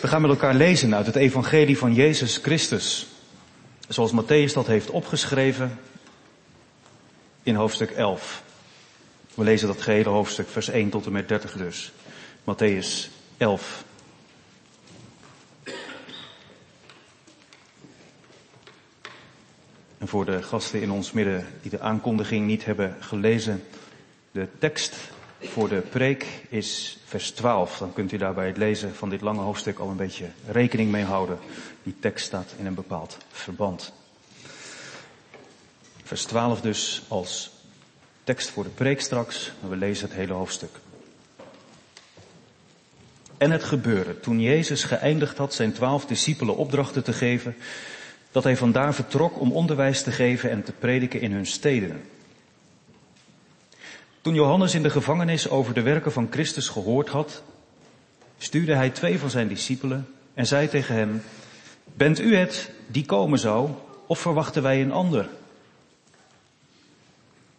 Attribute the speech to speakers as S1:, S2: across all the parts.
S1: We gaan met elkaar lezen uit het Evangelie van Jezus Christus. Zoals Matthäus dat heeft opgeschreven in hoofdstuk 11. We lezen dat gehele hoofdstuk, vers 1 tot en met 30 dus. Matthäus 11. En voor de gasten in ons midden die de aankondiging niet hebben gelezen, de tekst voor de preek is vers 12. Dan kunt u daar bij het lezen van dit lange hoofdstuk al een beetje rekening mee houden. Die tekst staat in een bepaald verband. Vers 12 dus als tekst voor de preek straks. We lezen het hele hoofdstuk. En het gebeurde, toen Jezus geëindigd had zijn twaalf discipelen opdrachten te geven, dat hij vandaar vertrok om onderwijs te geven en te prediken in hun steden. Toen Johannes in de gevangenis over de werken van Christus gehoord had, stuurde hij twee van zijn discipelen en zei tegen hem, bent u het die komen zou, of verwachten wij een ander?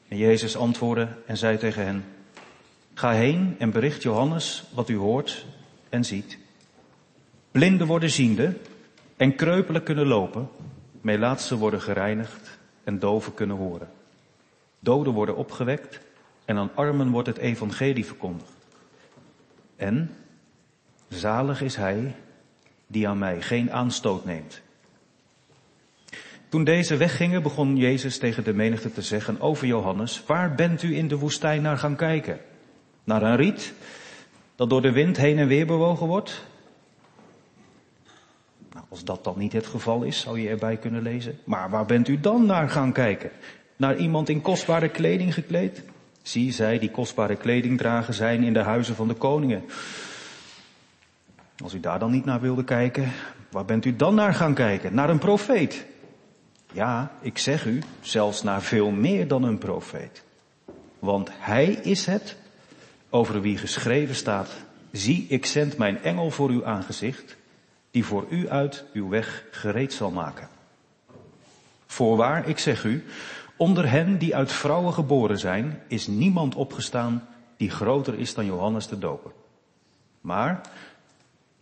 S1: En Jezus antwoordde en zei tegen hen, ga heen en bericht Johannes wat u hoort en ziet. Blinden worden ziende en kreupelen kunnen lopen, melaatsen worden gereinigd en doven kunnen horen. Doden worden opgewekt en aan armen wordt het evangelie verkondigd. En zalig is hij die aan mij geen aanstoot neemt. Toen deze weggingen begon Jezus tegen de menigte te zeggen over Johannes, waar bent u in de woestijn naar gaan kijken? Naar een riet dat door de wind heen en weer bewogen wordt? Nou, als dat dan niet het geval is, zou je erbij kunnen lezen. Maar waar bent u dan naar gaan kijken? Naar iemand in kostbare kleding gekleed? Zie, zij die kostbare kleding dragen zijn in de huizen van de koningen. Als u daar dan niet naar wilde kijken, waar bent u dan naar gaan kijken? Naar een profeet. Ja, ik zeg u, zelfs naar veel meer dan een profeet. Want hij is het over wie geschreven staat, zie, ik zend mijn engel voor uw aangezicht, die voor u uit uw weg gereed zal maken. Voorwaar, ik zeg u, Onder hen die uit vrouwen geboren zijn, is niemand opgestaan die groter is dan Johannes de Doper. Maar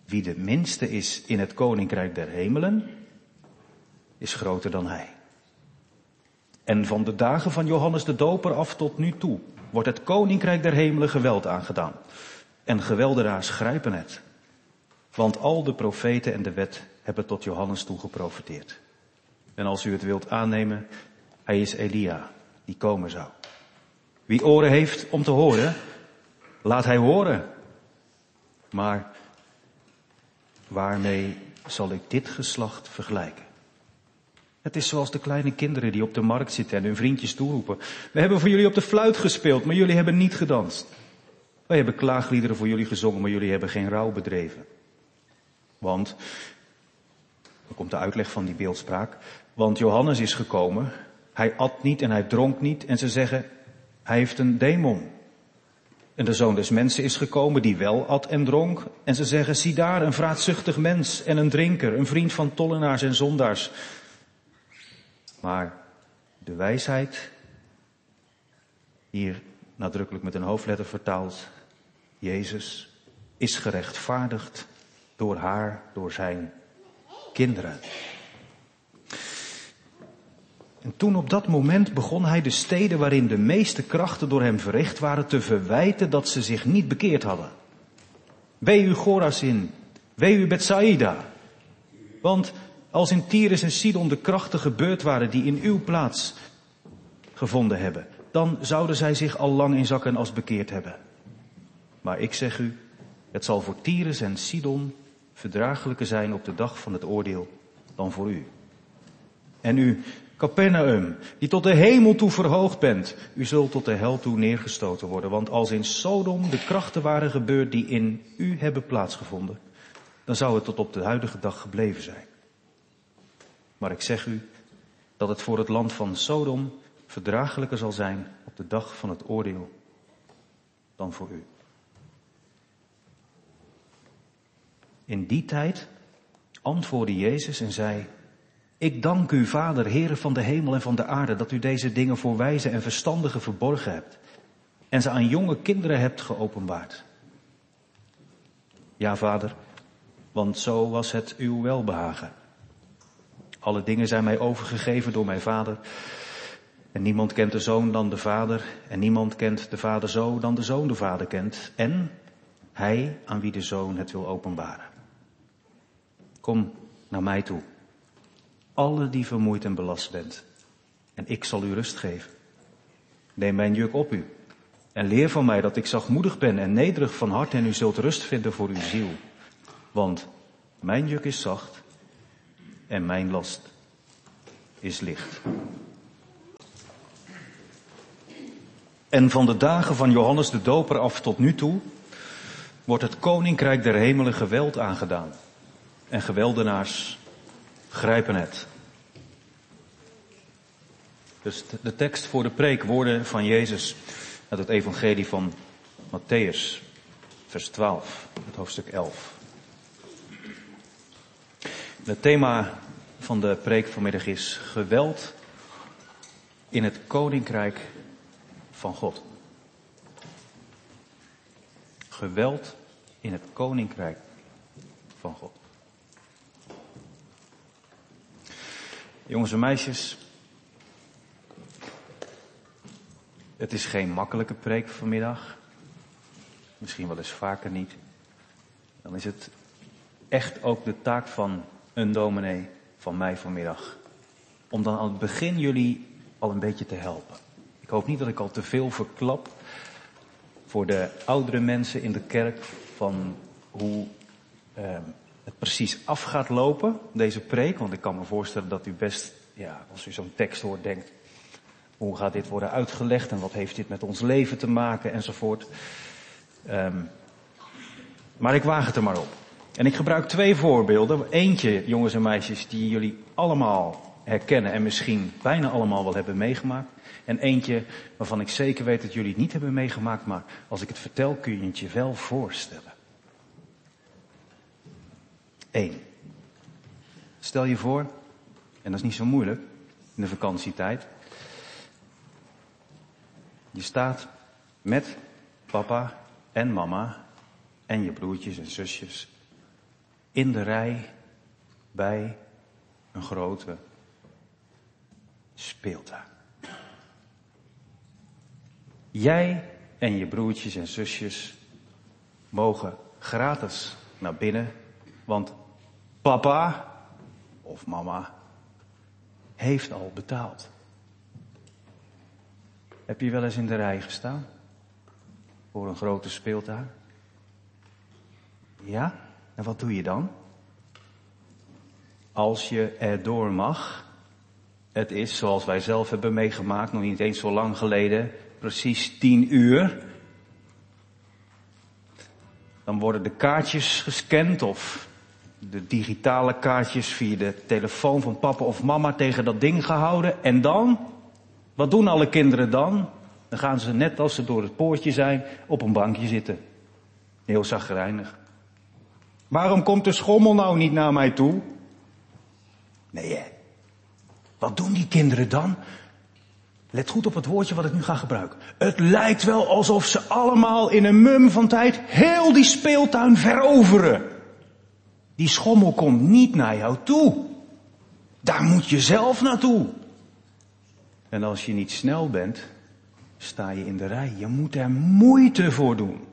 S1: wie de minste is in het koninkrijk der hemelen, is groter dan hij. En van de dagen van Johannes de Doper af tot nu toe wordt het koninkrijk der hemelen geweld aangedaan. En gewelderaars grijpen het. Want al de profeten en de wet hebben tot Johannes toe geprofiteerd. En als u het wilt aannemen, hij is Elia, die komen zou. Wie oren heeft om te horen, laat hij horen. Maar waarmee zal ik dit geslacht vergelijken? Het is zoals de kleine kinderen die op de markt zitten en hun vriendjes toeroepen. We hebben voor jullie op de fluit gespeeld, maar jullie hebben niet gedanst. Wij hebben klaagliederen voor jullie gezongen, maar jullie hebben geen rouw bedreven. Want, dan komt de uitleg van die beeldspraak, want Johannes is gekomen hij at niet en hij dronk niet en ze zeggen, hij heeft een demon. En de zoon des mensen is gekomen die wel at en dronk. En ze zeggen, zie daar een vraatzuchtig mens en een drinker, een vriend van tollenaars en zondaars. Maar de wijsheid, hier nadrukkelijk met een hoofdletter vertaald, Jezus is gerechtvaardigd door haar, door zijn kinderen. En toen op dat moment begon hij de steden waarin de meeste krachten door hem verricht waren te verwijten dat ze zich niet bekeerd hadden. Wee u Gorazin, wee u Bethsaida. Want als in Tyrus en Sidon de krachten gebeurd waren die in uw plaats gevonden hebben, dan zouden zij zich al lang in zakken als bekeerd hebben. Maar ik zeg u, het zal voor Tyrus en Sidon verdraaglijker zijn op de dag van het oordeel dan voor u. En u, Capernaum, die tot de hemel toe verhoogd bent, u zult tot de hel toe neergestoten worden. Want als in Sodom de krachten waren gebeurd die in u hebben plaatsgevonden, dan zou het tot op de huidige dag gebleven zijn. Maar ik zeg u dat het voor het land van Sodom verdraaglijker zal zijn op de dag van het oordeel dan voor u. In die tijd antwoordde Jezus en zei, ik dank u, Vader, Heere van de hemel en van de aarde, dat u deze dingen voor wijze en verstandigen verborgen hebt en ze aan jonge kinderen hebt geopenbaard. Ja, Vader, want zo was het uw welbehagen. Alle dingen zijn mij overgegeven door mijn vader. En niemand kent de zoon dan de vader. En niemand kent de vader zo dan de zoon de vader kent. En hij aan wie de zoon het wil openbaren. Kom naar mij toe. Alle die vermoeid en belast bent. En ik zal u rust geven. Neem mijn juk op u. En leer van mij dat ik zachtmoedig ben en nederig van hart en u zult rust vinden voor uw ziel. Want mijn juk is zacht en mijn last is licht. En van de dagen van Johannes de Doper af tot nu toe wordt het koninkrijk der hemelen geweld aangedaan. En geweldenaars grijpen het. Dus de tekst voor de preek, woorden van Jezus uit het evangelie van Matthäus, vers 12, het hoofdstuk 11. Het thema van de preek vanmiddag is geweld in het koninkrijk van God. Geweld in het koninkrijk van God. Jongens en meisjes, het is geen makkelijke preek vanmiddag. Misschien wel eens vaker niet. Dan is het echt ook de taak van een dominee van mij vanmiddag. Om dan aan het begin jullie al een beetje te helpen. Ik hoop niet dat ik al te veel verklap voor de oudere mensen in de kerk van hoe eh, het precies af gaat lopen, deze preek. Want ik kan me voorstellen dat u best, ja, als u zo'n tekst hoort, denkt, hoe gaat dit worden uitgelegd en wat heeft dit met ons leven te maken enzovoort. Um, maar ik waag het er maar op. En ik gebruik twee voorbeelden. Eentje, jongens en meisjes, die jullie allemaal herkennen en misschien bijna allemaal wel hebben meegemaakt. En eentje waarvan ik zeker weet dat jullie het niet hebben meegemaakt, maar als ik het vertel kun je het je wel voorstellen. Stel je voor, en dat is niet zo moeilijk in de vakantietijd. Je staat met papa en mama en je broertjes en zusjes in de rij bij een grote speeltuin. Jij en je broertjes en zusjes mogen gratis naar binnen, want papa of mama heeft al betaald. Heb je wel eens in de rij gestaan? Voor een grote speeltuin? Ja? En wat doe je dan? Als je erdoor mag, het is zoals wij zelf hebben meegemaakt, nog niet eens zo lang geleden, precies tien uur. Dan worden de kaartjes gescand of de digitale kaartjes via de telefoon van papa of mama tegen dat ding gehouden. En dan? Wat doen alle kinderen dan? Dan gaan ze net als ze door het poortje zijn op een bankje zitten. Heel zagrijnig. Waarom komt de schommel nou niet naar mij toe? Nee, hè. Wat doen die kinderen dan? Let goed op het woordje wat ik nu ga gebruiken. Het lijkt wel alsof ze allemaal in een mum van tijd heel die speeltuin veroveren. Die schommel komt niet naar jou toe. Daar moet je zelf naartoe. En als je niet snel bent, sta je in de rij. Je moet er moeite voor doen.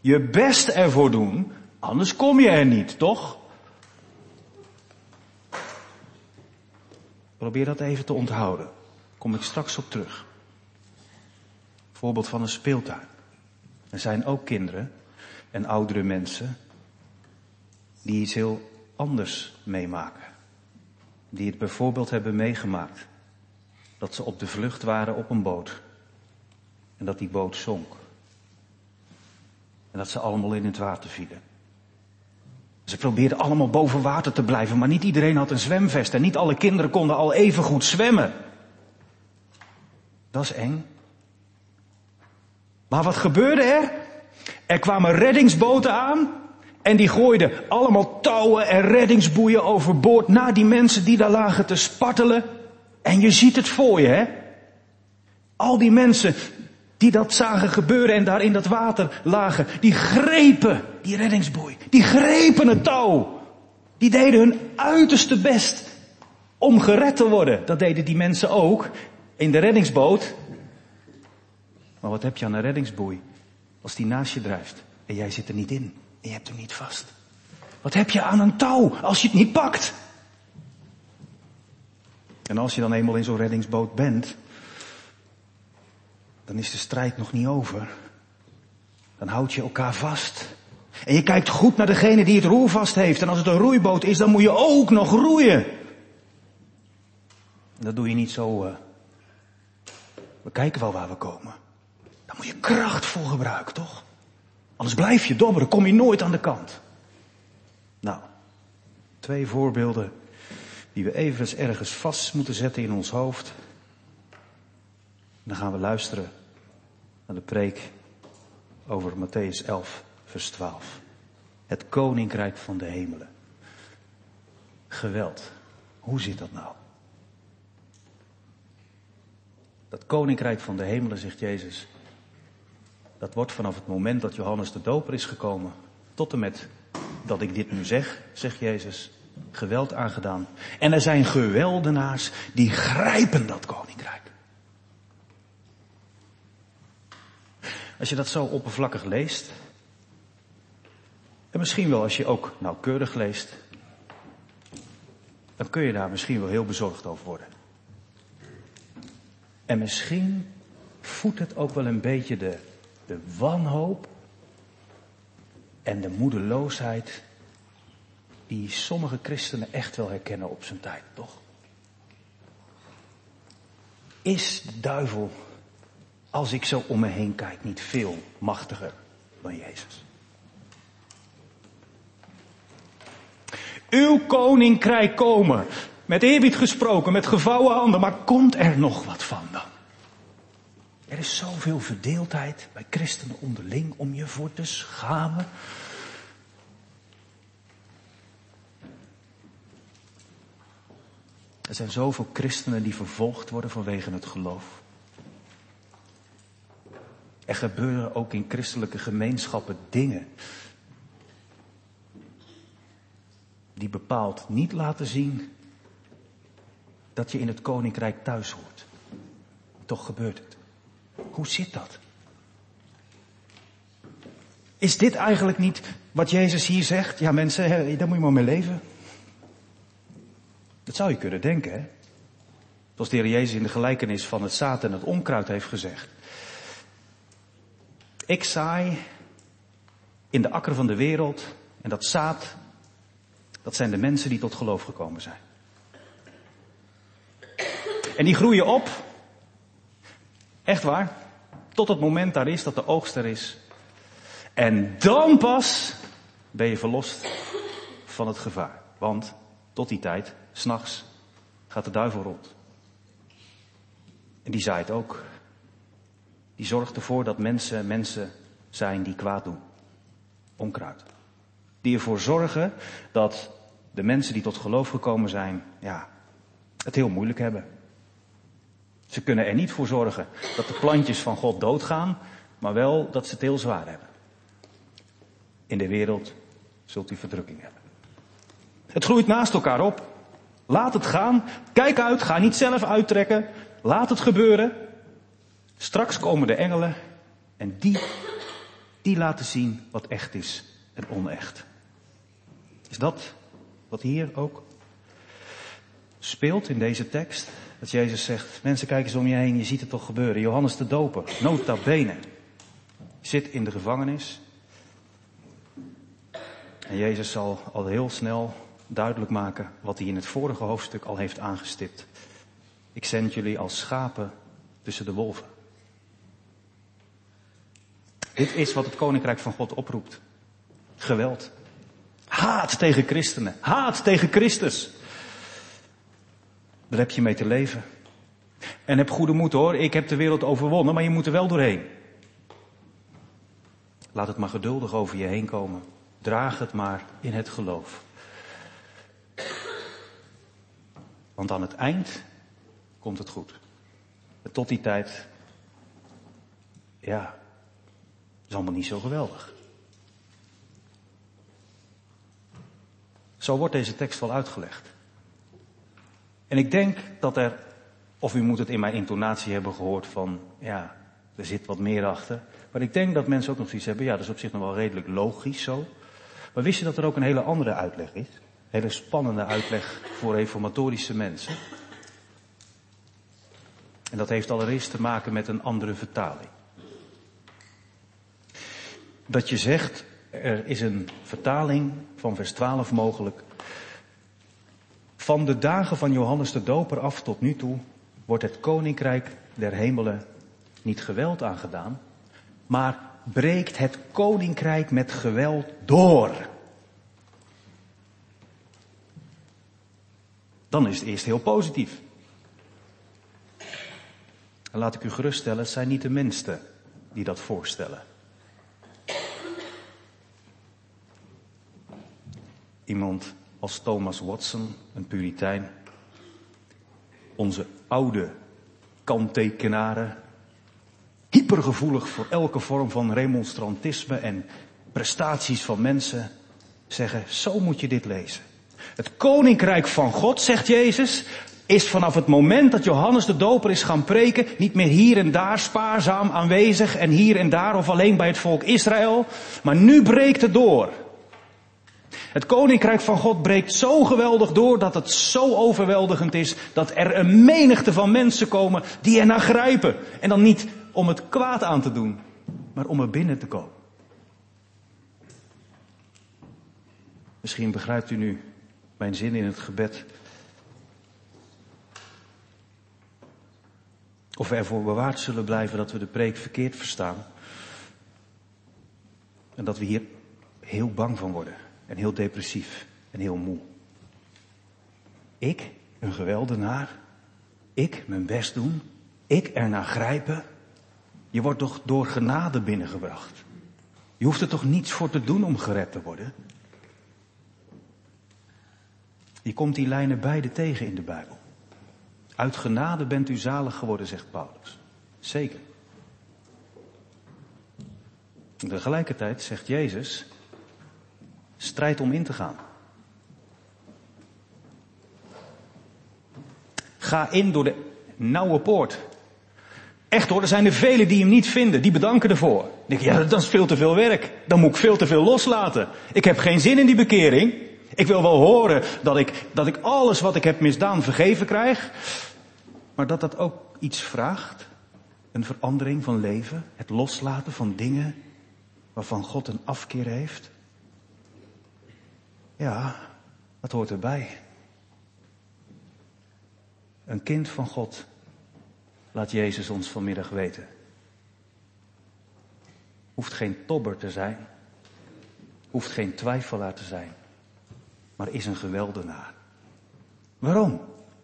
S1: Je best ervoor doen, anders kom je er niet, toch? Probeer dat even te onthouden. Kom ik straks op terug. Voorbeeld van een speeltuin. Er zijn ook kinderen en oudere mensen die iets heel anders meemaken. Die het bijvoorbeeld hebben meegemaakt dat ze op de vlucht waren op een boot. En dat die boot zonk. En dat ze allemaal in het water vielen. Ze probeerden allemaal boven water te blijven, maar niet iedereen had een zwemvest en niet alle kinderen konden al even goed zwemmen. Dat is eng. Maar wat gebeurde er? Er kwamen reddingsboten aan en die gooiden allemaal touwen en reddingsboeien overboord naar die mensen die daar lagen te spartelen. En je ziet het voor je, hè? Al die mensen die dat zagen gebeuren en daar in dat water lagen, die grepen die reddingsboei, die grepen het touw Die deden hun uiterste best om gered te worden. Dat deden die mensen ook in de reddingsboot. Maar wat heb je aan een reddingsboei als die naast je drijft en jij zit er niet in en je hebt hem niet vast? Wat heb je aan een touw als je het niet pakt? En als je dan eenmaal in zo'n reddingsboot bent, dan is de strijd nog niet over. Dan houd je elkaar vast. En je kijkt goed naar degene die het roer vast heeft. En als het een roeiboot is, dan moet je ook nog roeien. En dat doe je niet zo. Uh... We kijken wel waar we komen. Dan moet je kracht voor gebruiken, toch? Anders blijf je dobberen, kom je nooit aan de kant. Nou, twee voorbeelden die we even ergens vast moeten zetten in ons hoofd. Dan gaan we luisteren naar de preek over Matthäus 11, vers 12. Het koninkrijk van de hemelen. Geweld. Hoe zit dat nou? Dat koninkrijk van de hemelen, zegt Jezus, dat wordt vanaf het moment dat Johannes de Doper is gekomen, tot en met dat ik dit nu zeg, zegt Jezus, geweld aangedaan. En er zijn geweldenaars die grijpen dat koninkrijk. Als je dat zo oppervlakkig leest, en misschien wel als je ook nauwkeurig leest, dan kun je daar misschien wel heel bezorgd over worden. En misschien voedt het ook wel een beetje de, de wanhoop en de moedeloosheid die sommige christenen echt wel herkennen op zijn tijd, toch? Is de duivel, als ik zo om me heen kijk, niet veel machtiger dan Jezus? Uw koninkrijk komen. Met eerbied gesproken, met gevouwen handen, maar komt er nog wat van dan? Er is zoveel verdeeldheid bij christenen onderling om je voor te schamen. Er zijn zoveel christenen die vervolgd worden vanwege het geloof. Er gebeuren ook in christelijke gemeenschappen dingen die bepaald niet laten zien dat je in het koninkrijk thuis hoort. Toch gebeurt het. Hoe zit dat? Is dit eigenlijk niet wat Jezus hier zegt? Ja mensen, daar moet je maar mee leven. Dat zou je kunnen denken, hè? Zoals de Heer Jezus in de gelijkenis van het zaad en het onkruid heeft gezegd. Ik saai in de akker van de wereld en dat zaad, dat zijn de mensen die tot geloof gekomen zijn. En die groeien op, echt waar, tot het moment daar is dat de oogst er is. En dan pas ben je verlost van het gevaar. Want tot die tijd S'nachts gaat de duivel rond. En die zaait ook. Die zorgt ervoor dat mensen mensen zijn die kwaad doen. Onkruid. Die ervoor zorgen dat de mensen die tot geloof gekomen zijn, ja, het heel moeilijk hebben. Ze kunnen er niet voor zorgen dat de plantjes van God doodgaan, maar wel dat ze het heel zwaar hebben. In de wereld zult u verdrukking hebben. Het groeit naast elkaar op. Laat het gaan. Kijk uit. Ga niet zelf uittrekken. Laat het gebeuren. Straks komen de engelen en die, die laten zien wat echt is en onecht. Is dat wat hier ook speelt in deze tekst? Dat Jezus zegt, mensen kijken eens om je heen, je ziet het toch gebeuren. Johannes de Doper, nota bene, zit in de gevangenis. En Jezus zal al heel snel duidelijk maken wat hij in het vorige hoofdstuk al heeft aangestipt. Ik zend jullie als schapen tussen de wolven. Dit is wat het koninkrijk van God oproept. Geweld. Haat tegen christenen. Haat tegen Christus. Daar heb je mee te leven. En heb goede moed hoor. Ik heb de wereld overwonnen, maar je moet er wel doorheen. Laat het maar geduldig over je heen komen. Draag het maar in het geloof. Want aan het eind komt het goed. tot die tijd, ja, is allemaal niet zo geweldig. Zo wordt deze tekst wel uitgelegd. En ik denk dat er, of u moet het in mijn intonatie hebben gehoord van, ja, er zit wat meer achter. Maar ik denk dat mensen ook nog zoiets hebben, ja, dat is op zich nog wel redelijk logisch zo. Maar wist je dat er ook een hele andere uitleg is? Een hele spannende uitleg voor reformatorische mensen. En dat heeft allereerst te maken met een andere vertaling. Dat je zegt, er is een vertaling van vers 12 mogelijk. Van de dagen van Johannes de Doper af tot nu toe wordt het koninkrijk der hemelen niet geweld aangedaan, maar breekt het koninkrijk met geweld door. Dan is het eerst heel positief. En laat ik u geruststellen, het zijn niet de minsten die dat voorstellen. Iemand als Thomas Watson, een puritein. Onze oude kanttekenaren. Hypergevoelig voor elke vorm van remonstrantisme en prestaties van mensen. Zeggen, zo moet je dit lezen. Het koninkrijk van God, zegt Jezus, is vanaf het moment dat Johannes de Doper is gaan preken, niet meer hier en daar spaarzaam aanwezig en hier en daar of alleen bij het volk Israël, maar nu breekt het door. Het koninkrijk van God breekt zo geweldig door dat het zo overweldigend is dat er een menigte van mensen komen die er naar grijpen. En dan niet om het kwaad aan te doen, maar om er binnen te komen. Misschien begrijpt u nu mijn zin in het gebed. Of we ervoor bewaard zullen blijven dat we de preek verkeerd verstaan. En dat we hier heel bang van worden. En heel depressief. En heel moe. Ik, een geweldenaar. Ik, mijn best doen. Ik, ernaar grijpen. Je wordt toch door genade binnengebracht. Je hoeft er toch niets voor te doen om gered te worden. Je komt die lijnen beide tegen in de Bijbel. Uit genade bent u zalig geworden, zegt Paulus. Zeker. Tegelijkertijd zegt Jezus, strijd om in te gaan. Ga in door de nauwe poort. Echt hoor, er zijn er velen die hem niet vinden, die bedanken ervoor. Dan denk ja, dat is veel te veel werk. Dan moet ik veel te veel loslaten. Ik heb geen zin in die bekering. Ik wil wel horen dat ik, dat ik alles wat ik heb misdaan vergeven krijg. Maar dat dat ook iets vraagt. Een verandering van leven. Het loslaten van dingen waarvan God een afkeer heeft. Ja, dat hoort erbij. Een kind van God, laat Jezus ons vanmiddag weten. Hoeft geen tobber te zijn. Hoeft geen twijfelaar te zijn maar is een geweldenaar. Waarom?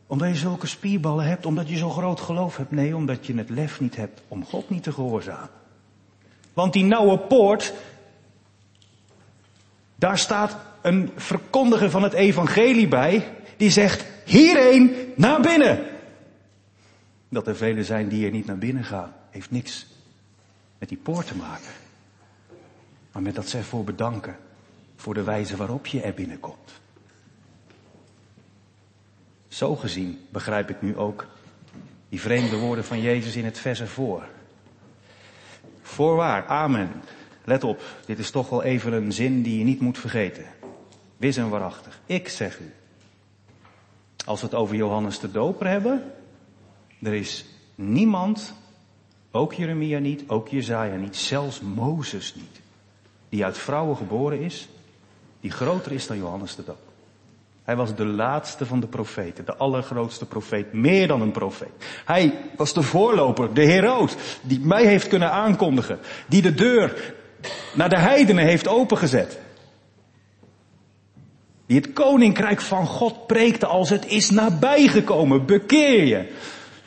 S1: Omdat je zulke spierballen hebt, omdat je zo groot geloof hebt. Nee, omdat je het lef niet hebt om God niet te gehoorzamen. Want die nauwe poort, daar staat een verkondiger van het evangelie bij, die zegt, hierheen naar binnen. Dat er velen zijn die er niet naar binnen gaan, heeft niks met die poort te maken. Maar met dat ze ervoor bedanken voor de wijze waarop je er binnenkomt. Zo gezien begrijp ik nu ook die vreemde woorden van Jezus in het vers ervoor. Voorwaar, amen. Let op, dit is toch wel even een zin die je niet moet vergeten. Wis en waarachtig. Ik zeg u. Als we het over Johannes de Doper hebben, er is niemand, ook Jeremia niet, ook Jezaja niet, zelfs Mozes niet, die uit vrouwen geboren is, die groter is dan Johannes de Doper. Hij was de laatste van de profeten, de allergrootste profeet, meer dan een profeet. Hij was de voorloper, de heroot, die mij heeft kunnen aankondigen, die de deur naar de heidenen heeft opengezet. Die het koninkrijk van God preekte als het is nabijgekomen, bekeer je.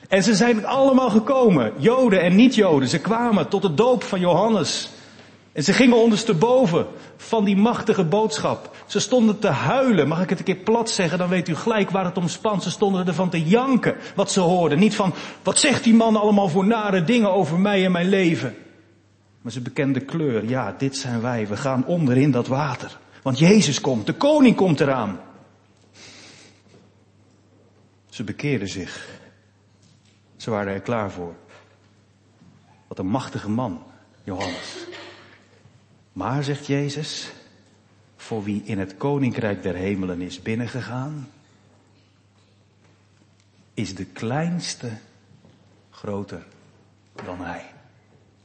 S1: En ze zijn allemaal gekomen, Joden en niet-Joden. Ze kwamen tot de doop van Johannes. En ze gingen ondersteboven van die machtige boodschap. Ze stonden te huilen. Mag ik het een keer plat zeggen? Dan weet u gelijk waar het om spant. Ze stonden ervan te janken wat ze hoorden. Niet van, wat zegt die man allemaal voor nare dingen over mij en mijn leven? Maar ze bekenden kleur. Ja, dit zijn wij. We gaan onder in dat water. Want Jezus komt, de koning komt eraan. Ze bekeerden zich. Ze waren er klaar voor. Wat een machtige man, Johannes. Maar, zegt Jezus, voor wie in het koninkrijk der hemelen is binnengegaan, is de kleinste groter dan hij.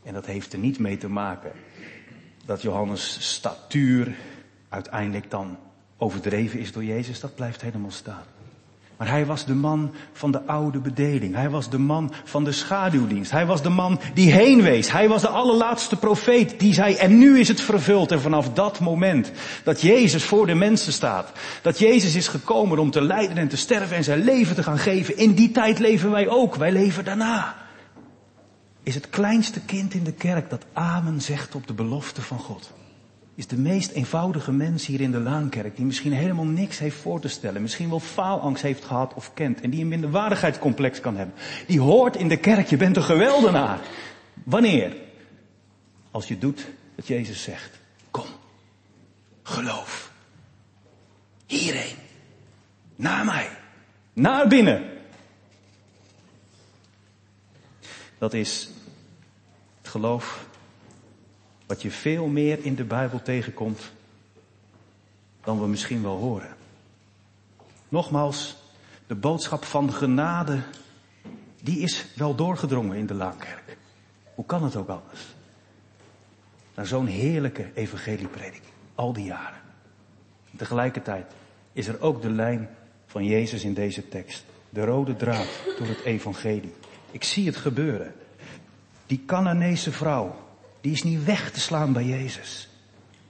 S1: En dat heeft er niet mee te maken dat Johannes statuur uiteindelijk dan overdreven is door Jezus. Dat blijft helemaal staan. Maar hij was de man van de oude bedeling. Hij was de man van de schaduwdienst. Hij was de man die heen wees. Hij was de allerlaatste profeet die zei, en nu is het vervuld. En vanaf dat moment dat Jezus voor de mensen staat, dat Jezus is gekomen om te lijden en te sterven en zijn leven te gaan geven, in die tijd leven wij ook. Wij leven daarna. Is het kleinste kind in de kerk dat amen zegt op de belofte van God is de meest eenvoudige mens hier in de Laankerk, die misschien helemaal niks heeft voor te stellen, misschien wel faalangst heeft gehad of kent en die een minderwaardigheidscomplex kan hebben. Die hoort in de kerk, je bent een geweldenaar. Wanneer? Als je doet wat Jezus zegt. Kom, geloof. Hierheen. Naar mij. Naar binnen. Dat is geloof wat je veel meer in de Bijbel tegenkomt dan we misschien wel horen. Nogmaals, de boodschap van genade, die is wel doorgedrongen in de Laankerk. Hoe kan het ook anders? Na zo'n heerlijke evangelieprediking, al die jaren. Tegelijkertijd is er ook de lijn van Jezus in deze tekst. De rode draad door het evangelie. Ik zie het gebeuren. Die Canaanese vrouw, die is niet weg te slaan bij Jezus.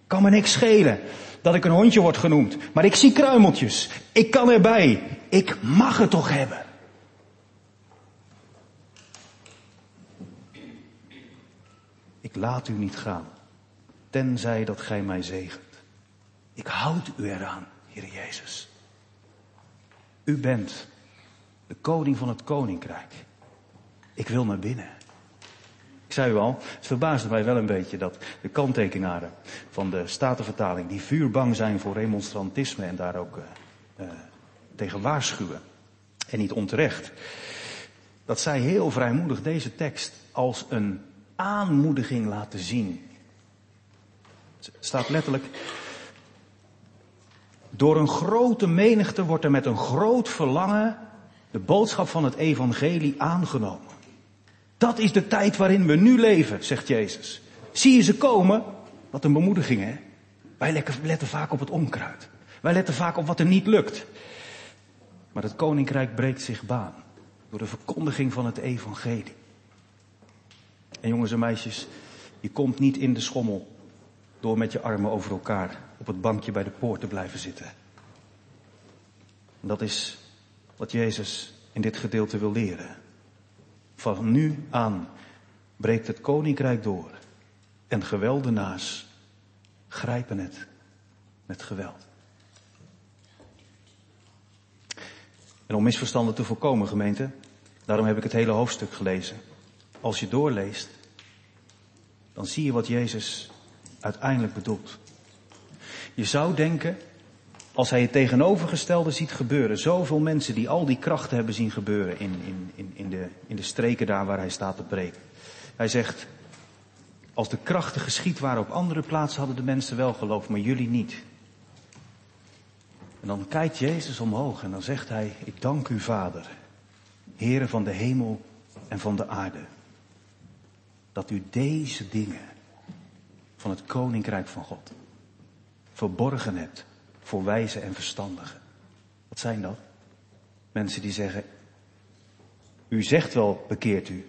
S1: Kan me niks schelen dat ik een hondje word genoemd. Maar ik zie kruimeltjes. Ik kan erbij. Ik mag het toch hebben. Ik laat u niet gaan, tenzij dat gij mij zegent. Ik houd u eraan, Heer Jezus. U bent de koning van het koninkrijk. Ik wil naar binnen. Zei u al, het verbaasde mij wel een beetje dat de kanttekenaren van de Statenvertaling, die vuurbang zijn voor remonstrantisme en daar ook uh, uh, tegen waarschuwen, en niet onterecht, dat zij heel vrijmoedig deze tekst als een aanmoediging laten zien. Het staat letterlijk, door een grote menigte wordt er met een groot verlangen de boodschap van het evangelie aangenomen. Dat is de tijd waarin we nu leven, zegt Jezus. Zie je ze komen? Wat een bemoediging, hè? Wij letten vaak op het onkruid. Wij letten vaak op wat er niet lukt. Maar het koninkrijk breekt zich baan door de verkondiging van het evangelie. En jongens en meisjes, je komt niet in de schommel door met je armen over elkaar op het bankje bij de poort te blijven zitten. En dat is wat Jezus in dit gedeelte wil leren. Van nu aan breekt het koninkrijk door en geweldenaars grijpen het met geweld. En om misverstanden te voorkomen, gemeente, daarom heb ik het hele hoofdstuk gelezen. Als je doorleest, dan zie je wat Jezus uiteindelijk bedoelt. Je zou denken, als hij het tegenovergestelde ziet gebeuren, zoveel mensen die al die krachten hebben zien gebeuren in, in, in, in, de, in de streken daar waar hij staat te preken. Hij zegt, als de krachten geschied waren op andere plaatsen hadden de mensen wel geloof, maar jullie niet. En dan kijkt Jezus omhoog en dan zegt hij, ik dank u Vader, Heere van de hemel en van de aarde, dat u deze dingen van het koninkrijk van God verborgen hebt voor wijze en verstandigen. Wat zijn dat? Mensen die zeggen, u zegt wel bekeert u,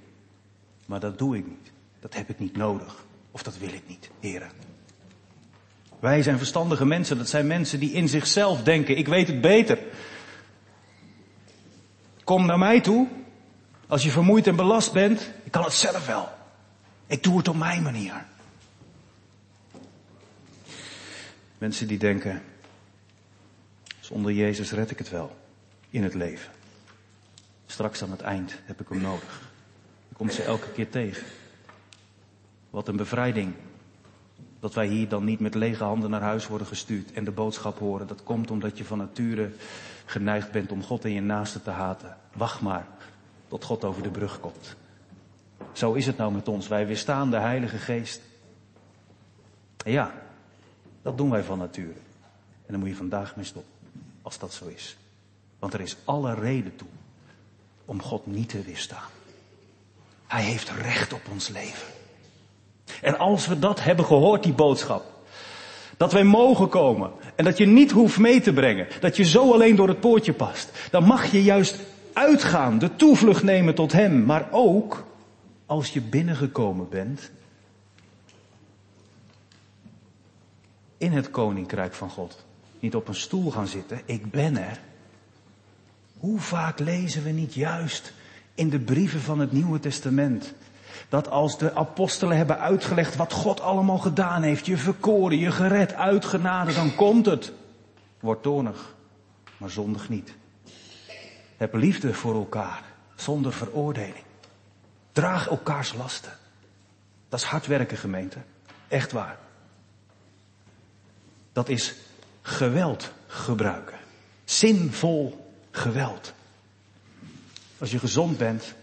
S1: maar dat doe ik niet. Dat heb ik niet nodig. Of dat wil ik niet, heren. Wij zijn verstandige mensen. Dat zijn mensen die in zichzelf denken, ik weet het beter. Kom naar mij toe. Als je vermoeid en belast bent, ik kan het zelf wel. Ik doe het op mijn manier. Mensen die denken, zonder Jezus red ik het wel in het leven. Straks aan het eind heb ik hem nodig. Je komt ze elke keer tegen. Wat een bevrijding Dat wij hier dan niet met lege handen naar huis worden gestuurd en de boodschap horen. Dat komt omdat je van nature geneigd bent om God en je naaste te haten. Wacht maar tot God over de brug komt. Zo is het nou met ons. Wij weerstaan de Heilige Geest. En ja, dat doen wij van nature. En dan moet je vandaag mee stoppen, als dat zo is. Want er is alle reden toe om God niet te weerstaan. Hij heeft recht op ons leven. En als we dat hebben gehoord, die boodschap, dat wij mogen komen en dat je niet hoeft mee te brengen, dat je zo alleen door het poortje past, dan mag je juist uitgaan, de toevlucht nemen tot Hem, maar ook als je binnengekomen bent in het koninkrijk van God. Niet op een stoel gaan zitten, ik ben er. Hoe vaak lezen we niet juist in de brieven van het Nieuwe Testament dat als de apostelen hebben uitgelegd wat God allemaal gedaan heeft, je verkoren, je gered, uitgenade, dan komt het. Word toornig, maar zondig niet. Heb liefde voor elkaar, zonder veroordeling. Draag elkaars lasten. Dat is hard werken, gemeente. Echt waar. Dat is geweld gebruiken. Zinvol geweld. Als je gezond bent,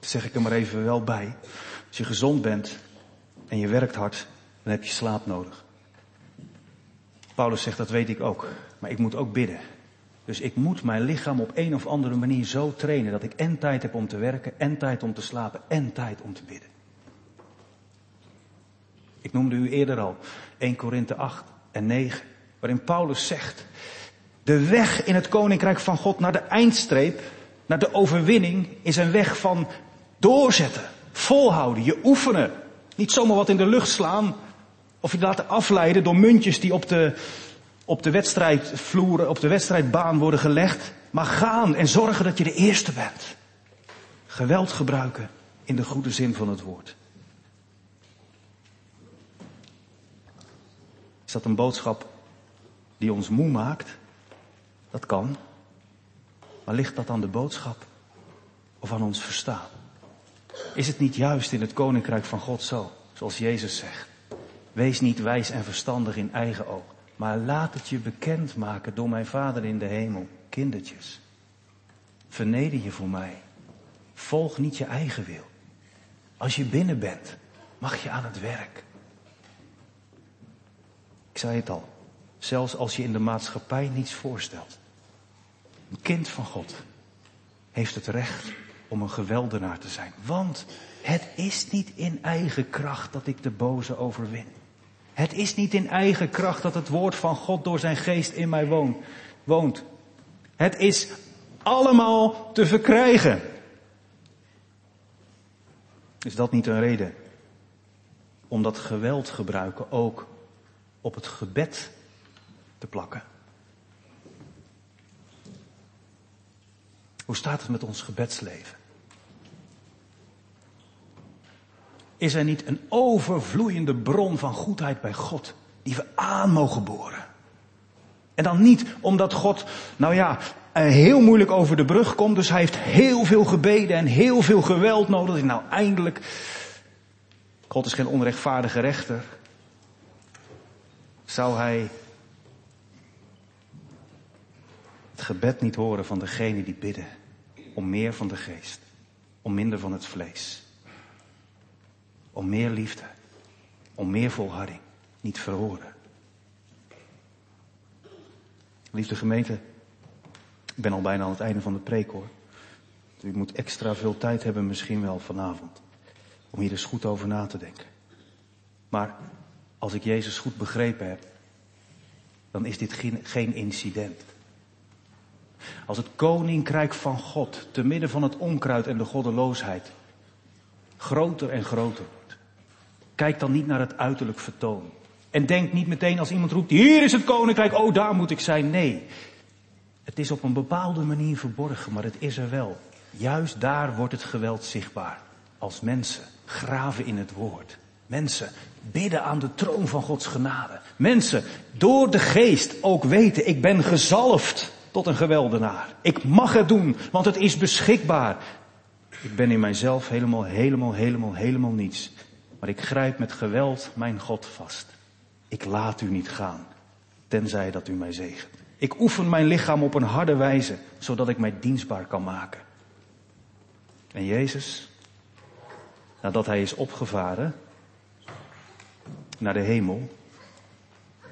S1: zeg ik er maar even wel bij. Als je gezond bent en je werkt hard, dan heb je slaap nodig. Paulus zegt dat weet ik ook, maar ik moet ook bidden. Dus ik moet mijn lichaam op een of andere manier zo trainen dat ik en tijd heb om te werken, en tijd om te slapen, en tijd om te bidden. Ik noemde u eerder al 1 Korinthe 8 en 9, waarin Paulus zegt, de weg in het koninkrijk van God naar de eindstreep, naar de overwinning, is een weg van doorzetten, volhouden, je oefenen. Niet zomaar wat in de lucht slaan, of je laten afleiden door muntjes die op de, op de wedstrijdvloeren, op de wedstrijdbaan worden gelegd. Maar gaan en zorgen dat je de eerste bent. Geweld gebruiken in de goede zin van het woord. Is dat een boodschap die ons moe maakt? Dat kan. Maar ligt dat aan de boodschap of aan ons verstaan? Is het niet juist in het koninkrijk van God zo, zoals Jezus zegt? Wees niet wijs en verstandig in eigen oog, maar laat het je bekend maken door mijn Vader in de hemel, kindertjes. Verneder je voor mij. Volg niet je eigen wil. Als je binnen bent, mag je aan het werk. Ik zei het al, zelfs als je in de maatschappij niets voorstelt. Een kind van God heeft het recht om een geweldenaar te zijn. Want het is niet in eigen kracht dat ik de boze overwin. Het is niet in eigen kracht dat het woord van God door zijn geest in mij woont. Het is allemaal te verkrijgen. Is dat niet een reden om dat geweld gebruiken ook op het gebed te plakken? Hoe staat het met ons gebedsleven? Is er niet een overvloeiende bron van goedheid bij God die we aan mogen boren? En dan niet omdat God, nou ja, heel moeilijk over de brug komt, dus hij heeft heel veel gebeden en heel veel geweld nodig. Nou, eindelijk, God is geen onrechtvaardige rechter. Zou hij het gebed niet horen van degene die bidden om meer van de geest, om minder van het vlees, om meer liefde, om meer volharding, niet verhoren. Liefde gemeente, ik ben al bijna aan het einde van de preek hoor. U moet extra veel tijd hebben misschien wel vanavond. Om hier eens goed over na te denken. Maar als ik Jezus goed begrepen heb, dan is dit geen, incident. Als het koninkrijk van God te midden van het onkruid en de goddeloosheid groter en groter wordt. Kijk dan niet naar het uiterlijk vertoon. En denk niet meteen als iemand roept, hier is het koninkrijk, oh daar moet ik zijn. Nee, het is op een bepaalde manier verborgen, maar het is er wel. Juist daar wordt het geweld zichtbaar. Als mensen graven in het woord. Mensen bidden aan de troon van Gods genade. Mensen door de geest ook weten, ik ben gezalfd tot een geweldenaar. Ik mag het doen, want het is beschikbaar. Ik ben in mijzelf helemaal, helemaal, helemaal, helemaal niets. Maar ik grijp met geweld mijn God vast. Ik laat u niet gaan, tenzij dat u mij zegent. Ik oefen mijn lichaam op een harde wijze, zodat ik mij dienstbaar kan maken. En Jezus, nadat hij is opgevaren naar de hemel,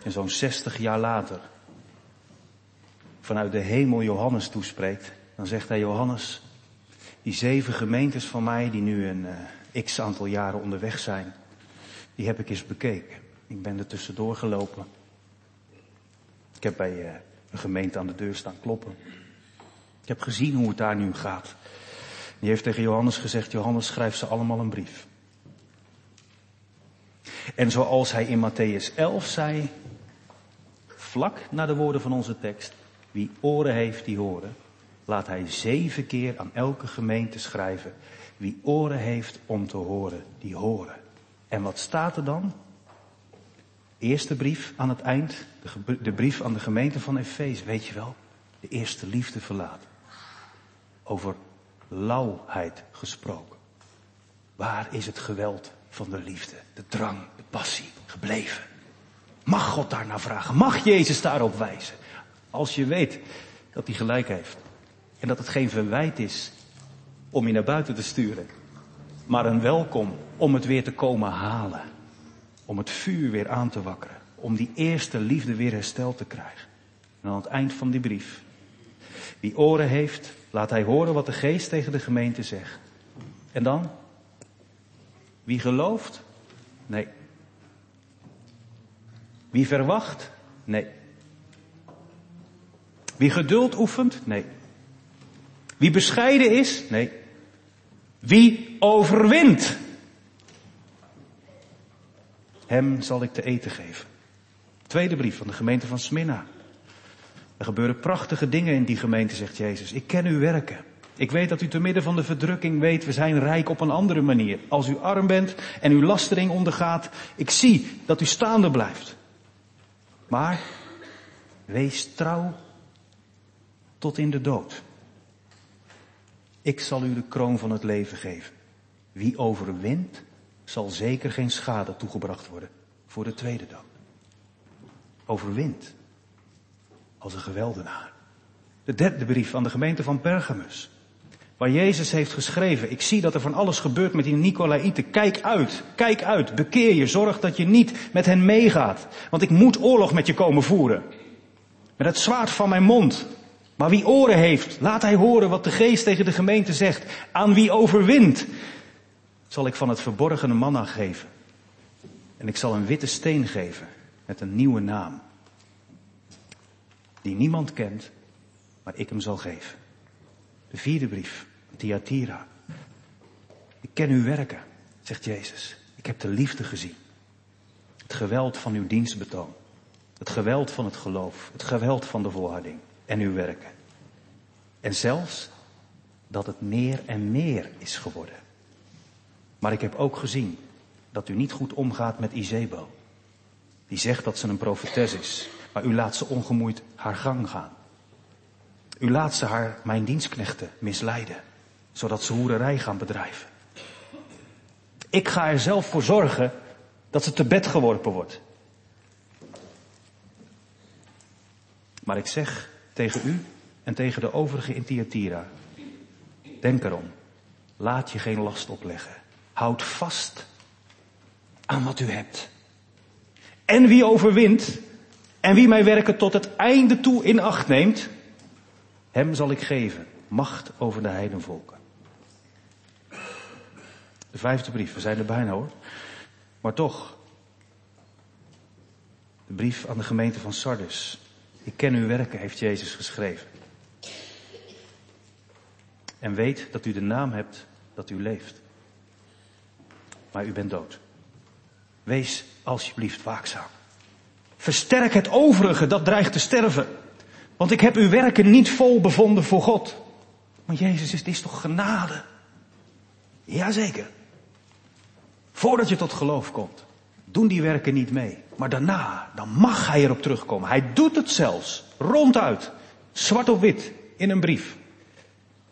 S1: en zo'n 60 jaar later vanuit de hemel Johannes toespreekt, dan zegt hij Johannes, die zeven gemeentes van mij die nu een uh, x aantal jaren onderweg zijn, die heb ik eens bekeken. Ik ben er tussendoor gelopen. Ik heb bij uh, een gemeente aan de deur staan kloppen. Ik heb gezien hoe het daar nu gaat. Die heeft tegen Johannes gezegd, Johannes schrijft ze allemaal een brief. En zoals hij in Matthäus 11 zei, vlak na de woorden van onze tekst, wie oren heeft die horen, laat hij zeven keer aan elke gemeente schrijven. Wie oren heeft om te horen, die horen. En wat staat er dan? Eerste brief aan het eind, de, brief aan de gemeente van Efeze, weet je wel, de eerste liefde verlaten. Over lauwheid gesproken. Waar is het geweld van de liefde, de drang, passie gebleven? Mag God daar naar vragen? Mag Jezus daarop wijzen? Als je weet dat hij gelijk heeft. En dat het geen verwijt is om je naar buiten te sturen. Maar een welkom om het weer te komen halen. Om het vuur weer aan te wakkeren. Om die eerste liefde weer hersteld te krijgen. En aan het eind van die brief. Wie oren heeft, laat hij horen wat de geest tegen de gemeente zegt. En dan? Wie gelooft? Nee. Wie verwacht? Nee. Wie geduld oefent? Nee. Wie bescheiden is? Nee. Wie overwint? Hem zal ik te eten geven. Tweede brief van de gemeente van Smyrna. Er gebeuren prachtige dingen in die gemeente, zegt Jezus. Ik ken uw werken. Ik weet dat u te midden van de verdrukking weet, we zijn rijk op een andere manier. Als u arm bent en uw lastering ondergaat, ik zie dat u staande blijft. Maar wees trouw tot in de dood. Ik zal u de kroon van het leven geven. Wie overwint, zal zeker geen schade toegebracht worden voor de tweede dood. Overwint als een geweldenaar. De derde brief aan de gemeente van Pergamus. Waar Jezus heeft geschreven, ik zie dat er van alles gebeurt met die Nicolaïten. Kijk uit, kijk uit, bekeer je, zorg dat je niet met hen meegaat. Want ik moet oorlog met je komen voeren. Met het zwaard van mijn mond. Maar wie oren heeft, laat hij horen wat de geest tegen de gemeente zegt. Aan wie overwint, zal ik van het verborgene manna geven. En ik zal een witte steen geven met een nieuwe naam. Die niemand kent, maar ik hem zal geven. De vierde brief, Thyatira. Ik ken uw werken, zegt Jezus. Ik heb de liefde gezien. Het geweld van uw dienstbetoon. Het geweld van het geloof. Het geweld van de volharding en uw werken. En zelfs dat het meer en meer is geworden. Maar ik heb ook gezien dat u niet goed omgaat met Izebel. Die zegt dat ze een profetes is, maar u laat ze ongemoeid haar gang gaan. U laat ze haar, mijn dienstknechten, misleiden, zodat ze hoererij gaan bedrijven. Ik ga er zelf voor zorgen dat ze te bed geworpen wordt. Maar ik zeg tegen u en tegen de overige in Thyatira. Denk erom. Laat je geen last opleggen. Houd vast aan wat u hebt. En wie overwint en wie mij werken tot het einde toe in acht neemt, hem zal ik geven macht over de heidenvolken. De vijfde brief, we zijn er bijna hoor. Maar toch, de brief aan de gemeente van Sardis. Ik ken uw werken, heeft Jezus geschreven. En weet dat u de naam hebt dat u leeft. Maar u bent dood. Wees alsjeblieft waakzaam. Versterk het overige dat dreigt te sterven. Want ik heb uw werken niet vol bevonden voor God. Maar Jezus, het is toch genade? Jazeker. Voordat je tot geloof komt, doen die werken niet mee. Maar daarna, dan mag hij erop terugkomen. Hij doet het zelfs, ronduit, zwart op wit, in een brief.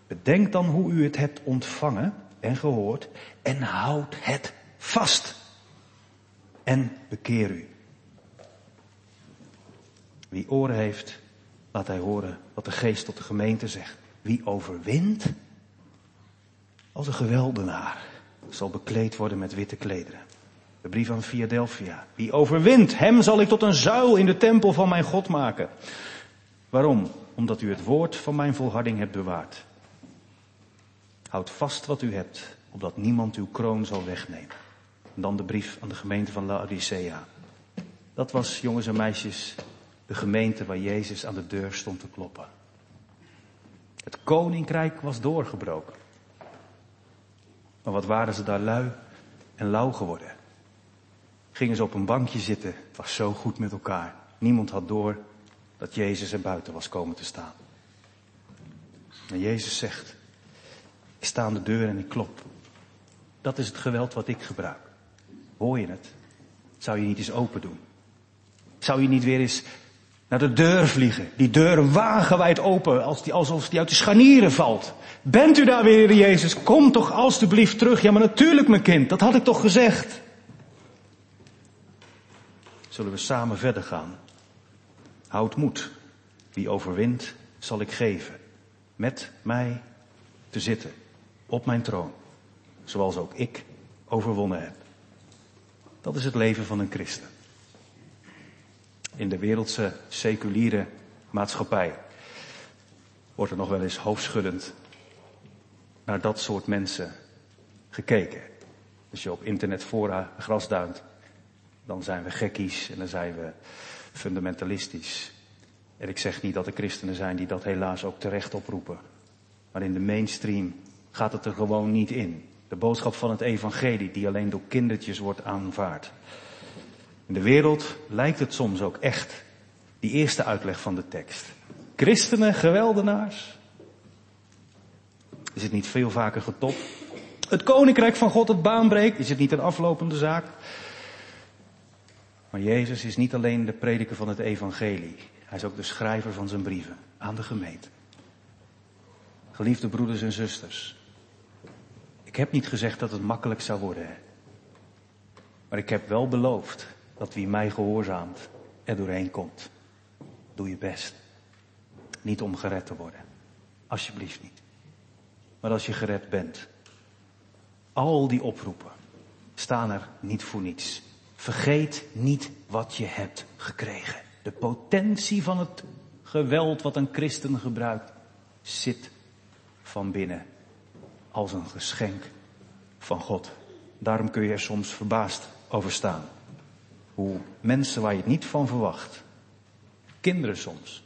S1: Bedenk dan hoe u het hebt ontvangen en gehoord en houd het vast. en bekeer u. Wie oren heeft, laat hij horen wat de geest tot de gemeente zegt. Wie overwint als een geweldenaar zal bekleed worden met witte klederen. De brief aan Philadelphia. Wie overwint, hem zal ik tot een zuil in de tempel van mijn God maken. Waarom? Omdat u het woord van mijn volharding hebt bewaard. Houd vast wat u hebt, opdat niemand uw kroon zal wegnemen. En dan de brief aan de gemeente van Laodicea. Dat was, jongens en meisjes, de gemeente waar Jezus aan de deur stond te kloppen. Het koninkrijk was doorgebroken. Maar wat waren ze daar lui en lauw geworden? Gingen ze op een bankje zitten, het was zo goed met elkaar. Niemand had door dat Jezus er buiten was komen te staan. En Jezus zegt, ik sta aan de deur en ik klop. Dat is het geweld wat ik gebruik. Hoor je het? Zou je niet eens open doen? Zou je niet weer eens naar de deur vliegen? Die deur wagenwijd open, als die, alsof die uit de scharnieren valt. Bent u daar weer, Jezus? Kom toch alstublieft terug. Ja, maar natuurlijk, mijn kind, dat had ik toch gezegd. Zullen we samen verder gaan? Houd moed. Wie overwint, zal ik geven. Met mij te zitten. Op mijn troon. Zoals ook ik overwonnen heb. Dat is het leven van een christen. In de wereldse seculiere maatschappij wordt er nog wel eens hoofdschuddend naar dat soort mensen gekeken. Als je op internetfora grasduint, dan zijn we gekkies en dan zijn we fundamentalistisch. En ik zeg niet dat er christenen zijn die dat helaas ook terecht oproepen. Maar in de mainstream gaat het er gewoon niet in. De boodschap van het evangelie die alleen door kindertjes wordt aanvaard. In de wereld lijkt het soms ook echt die eerste uitleg van de tekst. Christenen, geweldenaars. Is het niet veel vaker getopt? Het koninkrijk van God het baanbreekt. Is het niet een aflopende zaak? Maar Jezus is niet alleen de prediker van het evangelie. Hij is ook de schrijver van zijn brieven aan de gemeente. Geliefde broeders en zusters. Ik heb niet gezegd dat het makkelijk zou worden. Maar ik heb wel beloofd dat wie mij gehoorzaamt er doorheen komt. Doe je best. Niet om gered te worden. Alsjeblieft niet. Maar als je gered bent. Al die oproepen staan er niet voor niets. Vergeet niet wat je hebt gekregen. De potentie van het geweld wat een christen gebruikt zit van binnen als een geschenk van God. Daarom kun je er soms verbaasd over staan. Hoe mensen waar je het niet van verwacht, kinderen soms,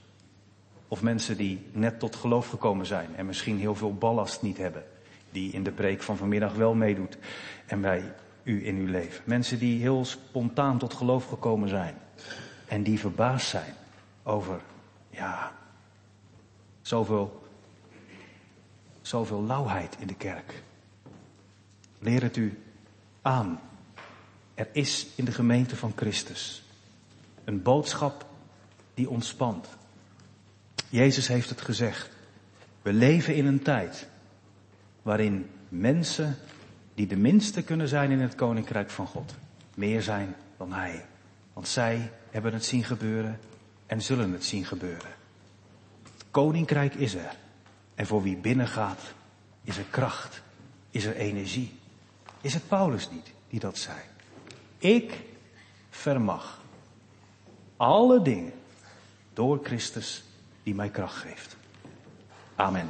S1: of mensen die net tot geloof gekomen zijn en misschien heel veel ballast niet hebben, die in de preek van vanmiddag wel meedoet en bij u in uw leven. Mensen die heel spontaan tot geloof gekomen zijn en die verbaasd zijn over, ja, zoveel, zoveel lauwheid in de kerk. Leer het u aan. Er is in de gemeente van Christus een boodschap die ontspant. Jezus heeft het gezegd. We leven in een tijd waarin mensen die de minste kunnen zijn in het koninkrijk van God, meer zijn dan Hij. Want zij hebben het zien gebeuren en zullen het zien gebeuren. Het koninkrijk is er. En voor wie binnengaat, is er kracht, is er energie. Is het Paulus niet die dat zei? Ik vermag alle dingen door Christus die mij kracht geeft. Amen.